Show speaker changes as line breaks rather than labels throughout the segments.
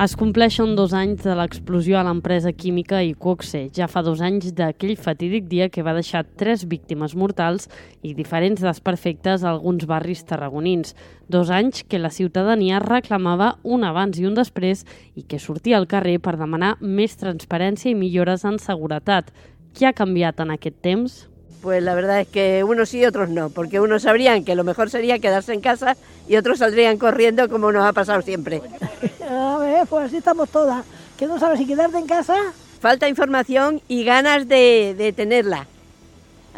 Es compleixen dos anys de l'explosió a l'empresa química Iqoxe. Ja fa dos anys d'aquell fatídic dia que va deixar tres víctimes mortals i diferents desperfectes a alguns barris tarragonins. Dos anys que la ciutadania reclamava un abans i un després i que sortia al carrer per demanar més transparència i millores en seguretat. Què ha canviat en aquest temps?
Pues la verdad es que unos sí y otros no, porque unos sabrían que lo mejor sería quedarse en casa y otros saldrían corriendo como nos ha pasado siempre.
A ver, pues así estamos todas, que no sabes si quedarte en casa.
Falta información y ganas de, de tenerla.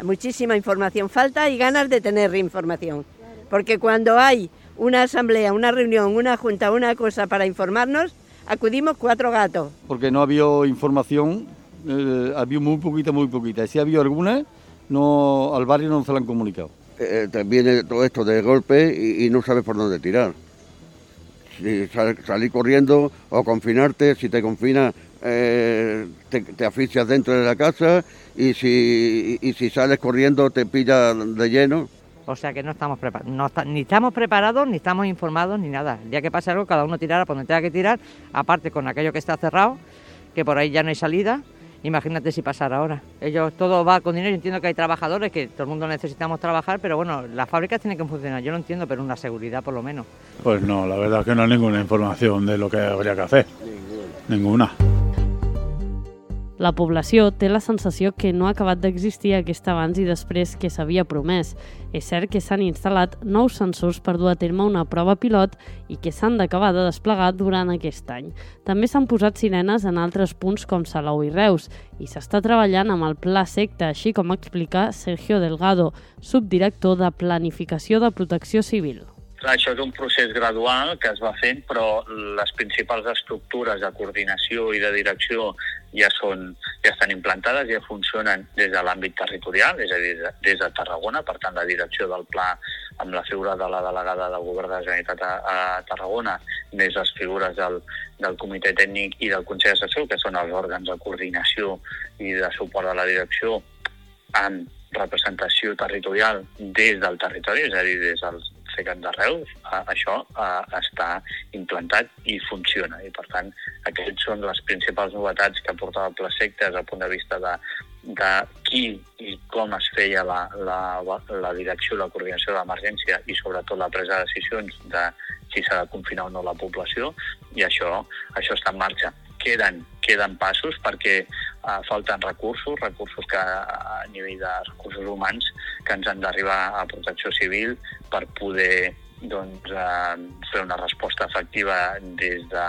Muchísima información falta y ganas de tener información. Porque cuando hay una asamblea, una reunión, una junta, una cosa para informarnos, acudimos cuatro gatos.
Porque no había información, eh, había muy poquita, muy poquita. Si había alguna, no, al barrio no se la han comunicado.
Eh, te viene todo esto de golpe y, y no sabes por dónde tirar. Si sal- salir corriendo o confinarte, si te confinas eh, te, te asfixias dentro de la casa y si, y, si sales corriendo te pilla de lleno.
O sea que no estamos preparados, no está- ni estamos preparados, ni estamos informados, ni nada. El día que pase algo, cada uno tirará por donde tenga que tirar, aparte con aquello que está cerrado, que por ahí ya no hay salida. Imagínate si pasara ahora. Ellos todo va con dinero. Yo entiendo que hay trabajadores, que todo el mundo necesitamos trabajar, pero bueno, las fábricas tienen que funcionar. Yo lo entiendo, pero una seguridad por lo menos.
Pues no, la verdad es que no hay ninguna información de lo que habría que hacer. Ninguna.
La població té la sensació que no ha acabat d'existir aquest abans i després que s'havia promès. És cert que s'han instal·lat nous sensors per dur a terme una prova pilot i que s'han d'acabar de desplegar durant aquest any. També s'han posat sirenes en altres punts com Salou i Reus i s'està treballant amb el Pla Secta, així com explica Sergio Delgado, subdirector de Planificació de Protecció Civil.
Clar, això és un procés gradual que es va fent, però les principals estructures de coordinació i de direcció ja, són, ja estan implantades, ja funcionen des de l'àmbit territorial, és a dir, des de- Tarragona, per tant, la direcció del pla amb la figura de la delegada del govern de la Generalitat a, a Tarragona, més les figures del, del comitè tècnic i del Consell Assessor, que són els òrgans de coordinació i de suport de la direcció, amb representació territorial des del territori, és a dir, des del De Reus, eh, això eh, està implantat i funciona. I, per tant, aquests són les principals novetats que portava el Pla des del punt de vista de, de qui i com es feia la, la, la direcció, la coordinació de l'emergència i sobretot la presa de decisions de si s'ha de confinar o no la població i això, això està en marxa. Queden, queden passos perquè uh, falten recursos, recursos que a nivell de recursos humans que ens han d'arribar a protecció civil per poder doncs, eh, fer una resposta efectiva des, de,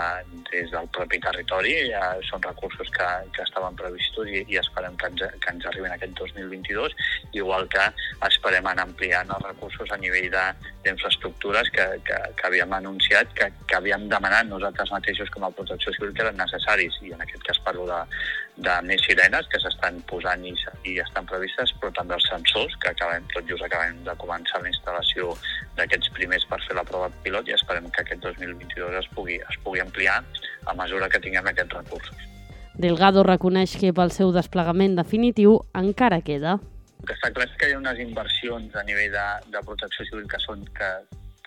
des del propi territori. Ja són recursos que, que estaven previstos i, i esperem que ens, que ens arribin aquest 2022, igual que esperem anar ampliant els recursos a nivell d'infraestructures que, que, que havíem anunciat, que, que havíem demanat nosaltres mateixos com a protecció civil que eren necessaris. I en aquest cas parlo de, de més sirenes que s'estan posant i, i estan previstes, però també els sensors, que acabem, tot just acabem de començar la instal·lació d'aquests primers per fer la prova pilot i esperem que aquest 2022 es pugui, es pugui ampliar a mesura que tinguem aquests recursos.
Delgado reconeix que pel seu desplegament definitiu encara queda.
El que està clar és que hi ha unes inversions a nivell de, de protecció civil que són que,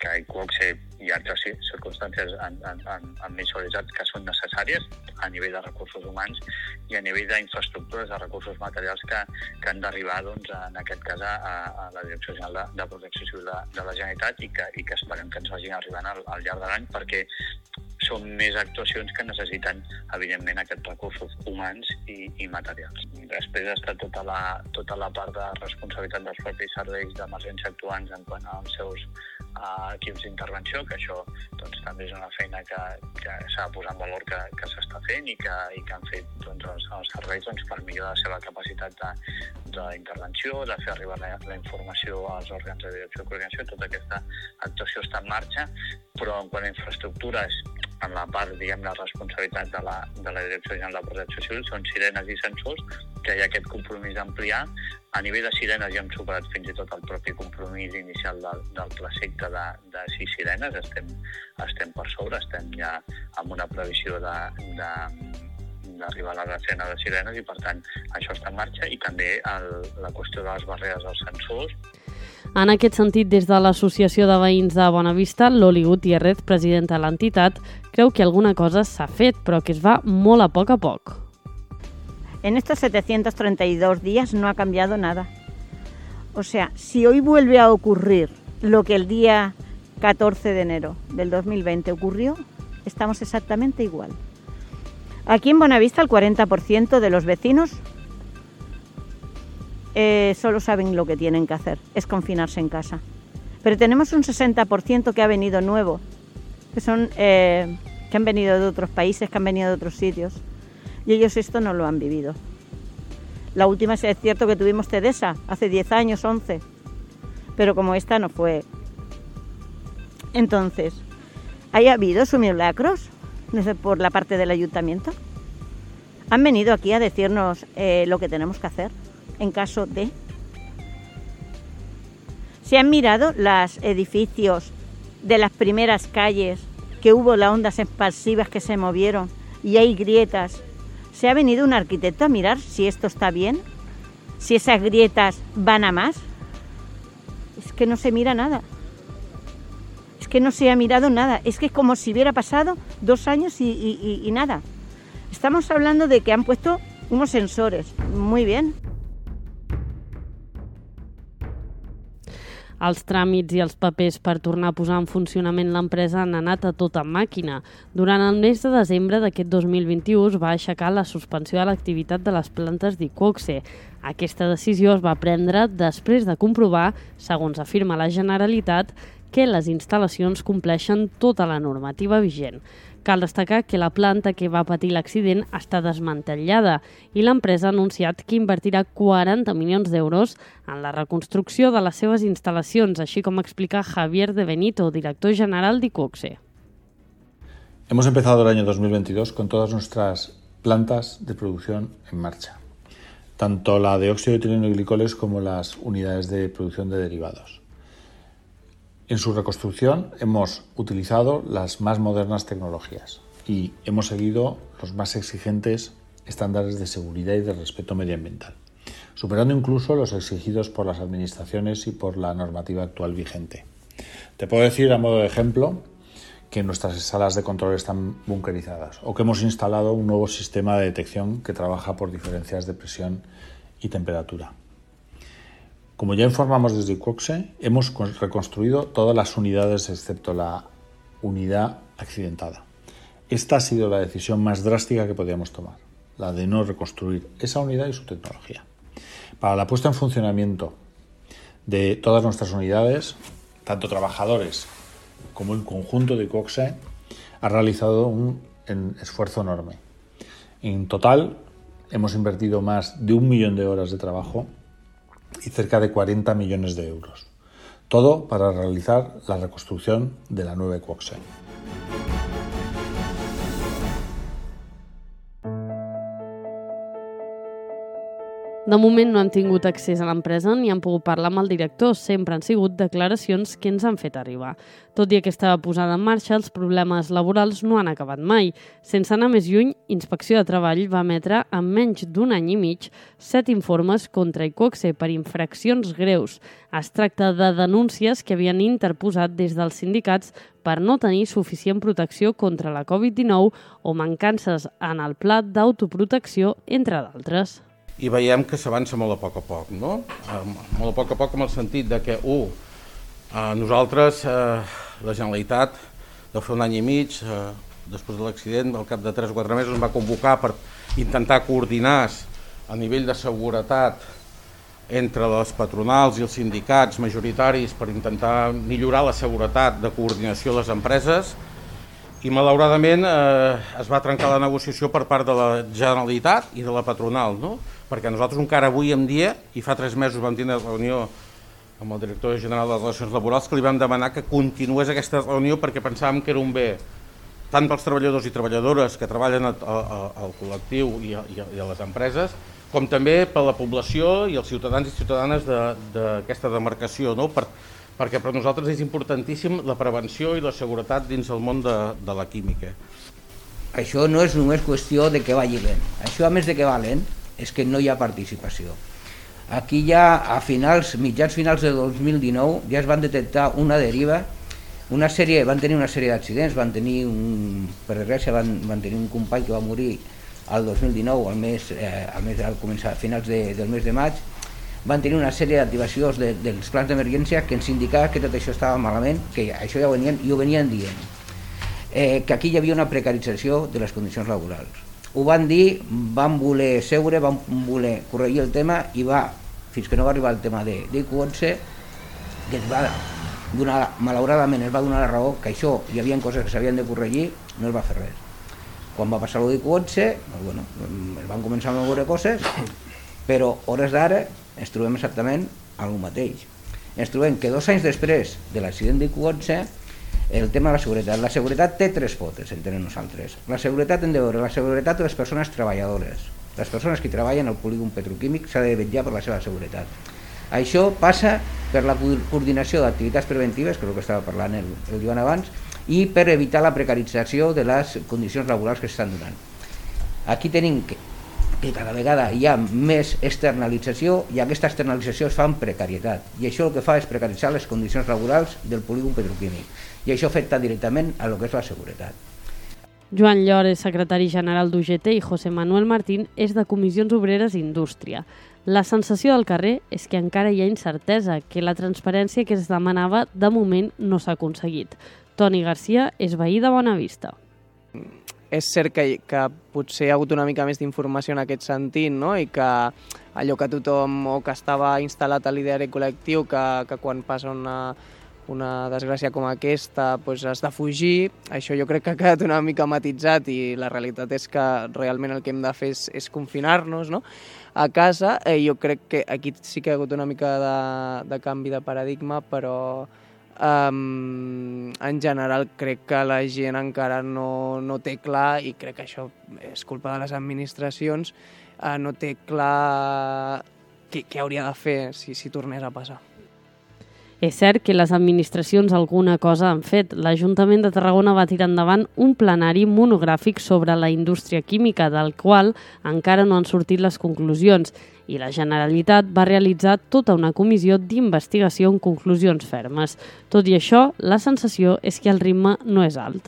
que Iquoxe i altres ci- circumstàncies han, han, han, han visualitzat que són necessàries a nivell de recursos humans i a nivell d'infraestructures, de recursos materials que, que han d'arribar, doncs, en aquest cas, a, a la Direcció General de, de Protecció Civil de, de la Generalitat i que, i que esperem que ens vagin arribant al, al llarg de l'any perquè són més actuacions que necessiten, evidentment, aquests recursos humans i, i materials. Després està tota la, tota la part de responsabilitat dels propis serveis d'emergència actuants en quant als seus uh, equips d'intervenció, que això doncs, també és una feina que, que s'ha de posar en valor que, que s'està fent i que, i que han fet doncs, els, els serveis doncs, per millorar la seva capacitat de, d'intervenció, de fer arribar la, la informació als òrgans de direcció i coordinació, tota aquesta actuació està en marxa, però en quant a infraestructures, en la part, diguem, la responsabilitat de la, de la Direcció General de Protecció Civil són sirenes i sensors, que hi ha aquest compromís d'ampliar. A nivell de sirenes ja hem superat fins i tot el propi compromís inicial del, del pla secta de, de sis sirenes, estem, estem per sobre, estem ja amb una previsió de, de d'arribar a la decena de sirenes i per tant això està en marxa i també el, la qüestió de les barreres dels sensors
En aquest sentit, des de l'Associació de Veïns de Bonavista, l'Oli Gutiérrez, presidenta de l'entitat, creu que alguna cosa s'ha fet, però que es va molt a poc a poc.
En estos 732 días no ha cambiado nada. O sea, si hoy vuelve a ocurrir lo que el día 14 de enero del 2020 ocurrió, estamos exactamente igual. Aquí en Bonavista el 40% de los vecinos eh, solo saben lo que tienen que hacer, es confinarse en casa. Pero tenemos un 60% que ha venido nuevo, que son eh, que han venido de otros países, que han venido de otros sitios, y ellos esto no lo han vivido. La última es cierto que tuvimos Tedesa hace 10 años, 11, pero como esta no fue. Entonces, ¿hay habido simulacros por la parte del ayuntamiento? ¿Han venido aquí a decirnos eh, lo que tenemos que hacer en caso de? ¿Se han mirado los edificios de las primeras calles que hubo las ondas expansivas que se movieron y hay grietas? ¿Se ha venido un arquitecto a mirar si esto está bien? ¿Si esas grietas van a más? Es que no se mira nada. Es que no se ha mirado nada. Es que es como si hubiera pasado dos años y, y- y- nada. Estamos hablando de que han puesto unos sensores. Muy bien.
Els tràmits i els papers per tornar a posar en funcionament l'empresa han anat a tota màquina. Durant el mes de desembre d'aquest 2021 es va aixecar la suspensió de l'activitat de les plantes d'Icoxe. Aquesta decisió es va prendre després de comprovar, segons afirma la Generalitat, que les instal·lacions compleixen tota la normativa vigent. Cal destacar que la planta que va patir l'accident està desmantellada i l'empresa ha anunciat que invertirà 40 milions d'euros en la reconstrucció de les seves instal·lacions, així com explica Javier de Benito, director general d'Icoxe.
Hemos empezado el año 2022 con todas nuestras plantas de producción en marcha, tanto la de óxido de etileno y glicoles como las unidades de producción de derivados. En su reconstrucción hemos utilizado las más modernas tecnologías y hemos seguido los más exigentes estándares de seguridad y de respeto medioambiental, superando incluso los exigidos por las administraciones y por la normativa actual vigente. Te puedo decir, a modo de ejemplo, que nuestras salas de control están bunkerizadas o que hemos instalado un nuevo sistema de detección que trabaja por diferencias de presión y temperatura. Como ya informamos desde Coxe, hemos con- reconstruido todas las unidades excepto la unidad accidentada. Esta ha sido la decisión más drástica que podíamos tomar, la de no reconstruir esa unidad y su tecnología. Para la puesta en funcionamiento de todas nuestras unidades, tanto trabajadores como el conjunto de Coxe ha realizado un esfuerzo enorme. En total hemos invertido más de un millón de horas de trabajo y cerca de 40 millones de euros. Todo para realizar la reconstrucción de la nueva Coxe.
De moment no hem tingut accés a l'empresa ni hem pogut parlar amb el director. Sempre han sigut declaracions que ens han fet arribar. Tot i aquesta posada en marxa, els problemes laborals no han acabat mai. Sense anar més lluny, Inspecció de Treball va emetre en menys d'un any i mig set informes contra Icoxe per infraccions greus. Es tracta de denúncies que havien interposat des dels sindicats per no tenir suficient protecció contra la Covid-19 o mancances en el pla d'autoprotecció, entre d'altres
i veiem que s'avança molt a poc a poc, no? Eh, molt a poc a poc en el sentit de que, un, eh, nosaltres, eh, la Generalitat, de fer un any i mig, eh, després de l'accident, al cap de 3 o 4 mesos, va convocar per intentar coordinar a nivell de seguretat entre les patronals i els sindicats majoritaris per intentar millorar la seguretat de coordinació de les empreses i malauradament eh, es va trencar la negociació per part de la Generalitat i de la patronal, no? perquè nosaltres encara avui en dia, i fa tres mesos vam tenir reunió amb el director general de Relacions Laborals, que li vam demanar que continués aquesta reunió perquè pensàvem que era un bé tant pels treballadors i treballadores que treballen a- a- a- al col·lectiu i a, i a, i a les empreses, com també per la població i els ciutadans i ciutadanes de- d'aquesta de, demarcació, no? per, perquè per nosaltres és importantíssim la prevenció i la seguretat dins el món de, de la química.
Això no és només qüestió de que vagi lent. Això, a més de que va lent, és que no hi ha participació. aquí ja a finals, mitjans finals de 2019 ja es van detectar una deriva una sèrie, van tenir una sèrie d'accidents, van tenir un, per desgràcia van, van tenir un company que va morir al 2019, al mes, eh, al mes al començar, a finals de, del mes de maig, van tenir una sèrie d'activacions de, dels plans d'emergència que ens indicava que tot això estava malament, que això ja ho venien, i ho venien dient, eh, que aquí hi havia una precarització de les condicions laborals. Ho van dir, van voler seure, van voler corregir el tema i va, fins que no va arribar el tema de, de Q11, que es va donar, malauradament es va donar la raó que això hi havia coses que s'havien de corregir, no es va fer res. Quan va passar el de Q11, bueno, es van començar a veure coses, però hores d'ara ens trobem exactament el mateix. Ens trobem que dos anys després de l'accident de Q11 el tema de la seguretat. La seguretat té tres potes, entenem nosaltres. La seguretat hem de veure la seguretat de les persones treballadores. Les persones que treballen al polígon petroquímic s'ha de vetllar per la seva seguretat. Això passa per la coordinació d'activitats preventives, que és el que estava parlant el, el Joan abans, i per evitar la precarització de les condicions laborals que s'estan donant. Aquí tenim que cada vegada hi ha més externalització i aquesta externalització es fa amb precarietat i això el que fa és precaritzar les condicions laborals del polígon petroquímic i això afecta directament a lo que és la seguretat.
Joan Llor és secretari general d'UGT i José Manuel Martín és de Comissions Obreres i Indústria. La sensació del carrer és que encara hi ha incertesa, que la transparència que es demanava de moment no s'ha aconseguit. Toni Garcia és veí de Bonavista
és cert que, que potser hi ha hagut una mica més d'informació en aquest sentit, no? i que allò que tothom o que estava instal·lat a l'ideari col·lectiu, que, que quan passa una, una desgràcia com aquesta pues, has de fugir, això jo crec que ha quedat una mica matitzat i la realitat és que realment el que hem de fer és, és confinar-nos no? a casa. Eh, jo crec que aquí sí que ha hagut una mica de, de canvi de paradigma, però Um, en general crec que la gent encara no, no té clar, i crec que això és culpa de les administracions, uh, no té clar què, què hauria de fer si, si tornés a passar.
És cert que les administracions alguna cosa han fet. L'Ajuntament de Tarragona va tirar endavant un plenari monogràfic sobre la indústria química, del qual encara no han sortit les conclusions, i la Generalitat va realitzar tota una comissió d'investigació amb conclusions fermes. Tot i això, la sensació és que el ritme no és alt.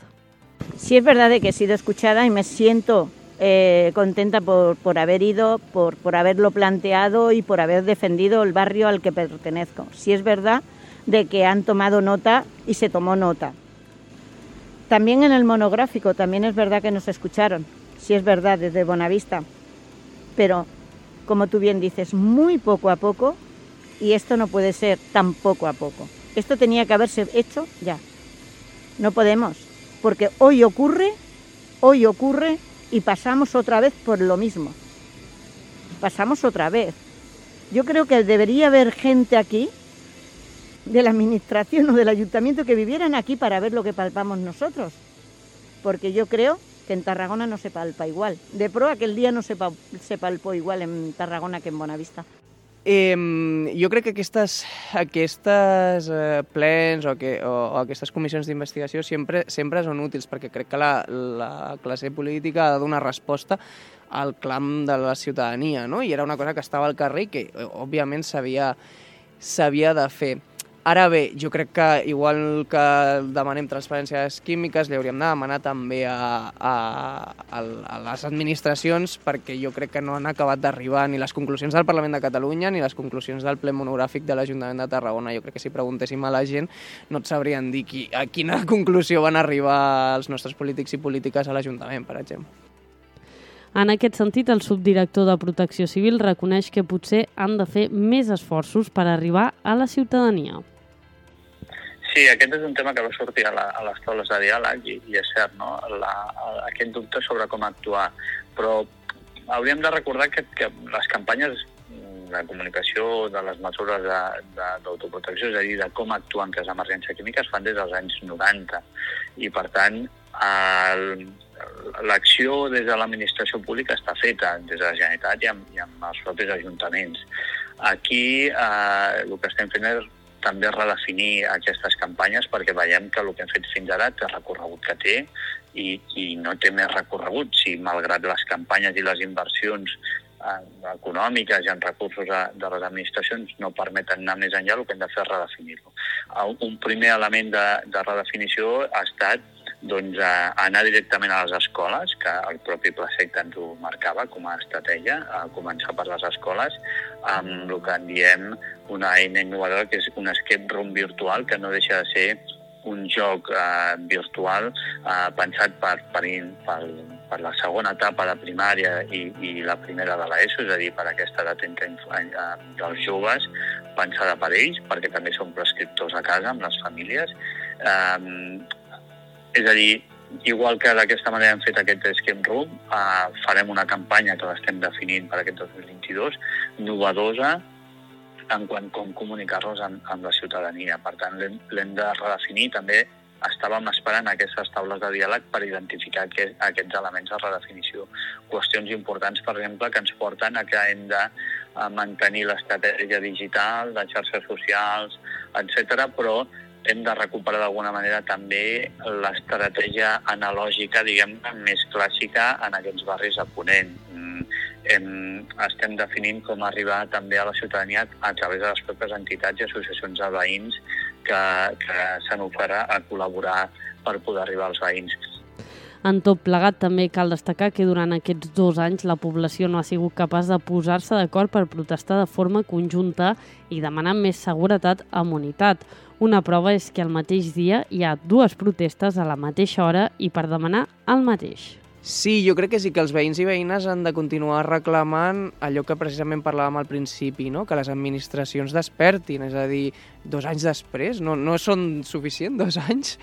Sí es verdad que he sido escuchada y me siento eh, contenta por, por haber ido, por, por haberlo planteado y por haber defendido el barrio al que pertenezco. Sí es verdad de que han tomado nota y se tomó nota. También en el monográfico, también es verdad que nos escucharon, sí es verdad, desde Bonavista, pero como tú bien dices, muy poco a poco y esto no puede ser tan poco a poco. Esto tenía que haberse hecho ya. No podemos, porque hoy ocurre, hoy ocurre y pasamos otra vez por lo mismo. Pasamos otra vez. Yo creo que debería haber gente aquí de la administración o del ayuntamiento que vivieran aquí para ver lo que palpamos nosotros. Porque yo creo que en Tarragona no se palpa igual. De pro aquel día no se, pa se palpó igual en Tarragona que en Bonavista.
Eh, jo crec que aquestes, aquestes eh, plens o, que, o, o aquestes comissions d'investigació sempre, sempre són útils perquè crec que la, la classe política ha de donar resposta al clam de la ciutadania, no? I era una cosa que estava al carrer i que, òbviament, s'havia de fer. Ara bé, jo crec que igual que demanem transparències químiques, li hauríem de demanar també a, a, a, les administracions perquè jo crec que no han acabat d'arribar ni les conclusions del Parlament de Catalunya ni les conclusions del ple monogràfic de l'Ajuntament de Tarragona. Jo crec que si preguntéssim a la gent no et sabrien dir qui, a quina conclusió van arribar els nostres polítics i polítiques a l'Ajuntament, per exemple.
En aquest sentit, el subdirector de Protecció Civil reconeix que potser han de fer més esforços per arribar a la ciutadania.
Sí, aquest és un tema que va sortir a, la, a les taules de diàleg i, i és cert, no? La, aquest dubte sobre com actuar. Però hauríem de recordar que, que les campanyes de comunicació de les mesures d'autoprotecció, és a dir, de com actuar en cas d'emergència química, es fan des dels anys 90. I, per tant, l'acció des de l'administració pública està feta des de la Generalitat i amb, i amb els propis ajuntaments. Aquí eh, el que estem fent és també redefinir aquestes campanyes perquè veiem que el que hem fet fins ara té recorregut que té i, i no té més recorregut. Si malgrat les campanyes i les inversions eh, econòmiques i en recursos de, de les administracions no permeten anar més enllà, el que hem de fer és redefinir-lo. Un primer element de, de redefinició ha estat doncs, anar directament a les escoles, que el propi Pla Secta ens ho marcava com a estratègia, a començar per les escoles, amb el que en diem una eina innovadora, que és un escape room virtual, que no deixa de ser un joc eh, virtual eh, pensat per, per, per, per la segona etapa de primària i, i la primera de l'ESO, és a dir, per aquesta edat entre, eh, dels joves, pensada per ells, perquè també són prescriptors a casa amb les famílies. Eh, és a dir, igual que d'aquesta manera hem fet aquest Escape Room, eh, farem una campanya que l'estem definint per aquest 2022, novedosa, en quant com comunicar-nos amb, amb la ciutadania. Per tant, l'hem de redefinir. També estàvem esperant aquestes taules de diàleg per identificar aquest, aquests elements de redefinició. Qüestions importants, per exemple, que ens porten a que hem de eh, mantenir l'estratègia digital, de xarxes socials, etc, però hem de recuperar d'alguna manera també l'estratègia analògica, diguem més clàssica en aquests barris de Ponent. Hem, estem definint com arribar també a la ciutadania a través de les propres entitats i associacions de veïns que, que s'han ofert a col·laborar per poder arribar als veïns.
En tot plegat, també cal destacar que durant aquests dos anys la població no ha sigut capaç de posar-se d'acord per protestar de forma conjunta i demanar més seguretat amb unitat. Una prova és que al mateix dia hi ha dues protestes a la mateixa hora i per demanar el mateix.
Sí, jo crec que sí que els veïns i veïnes han de continuar reclamant allò que precisament parlàvem al principi, no? que les administracions despertin, és a dir, dos anys després, no, no són suficient dos anys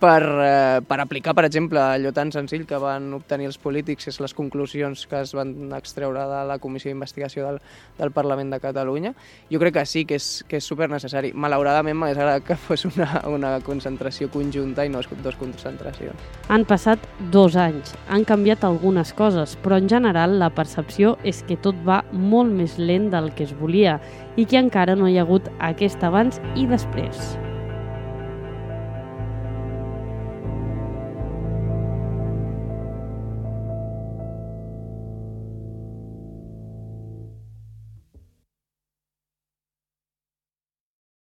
per, eh, per aplicar, per exemple, allò tan senzill que van obtenir els polítics, és les conclusions que es van extreure de la Comissió d'Investigació del, del Parlament de Catalunya. Jo crec que sí, que és, que és super necessari. Malauradament m'hagués agradat que fos una, una concentració conjunta i no dos concentracions.
Han passat dos anys, han canviat algunes coses, però en general la percepció és que tot va molt més lent del que es volia i que encara no hi ha hagut aquest abans i després.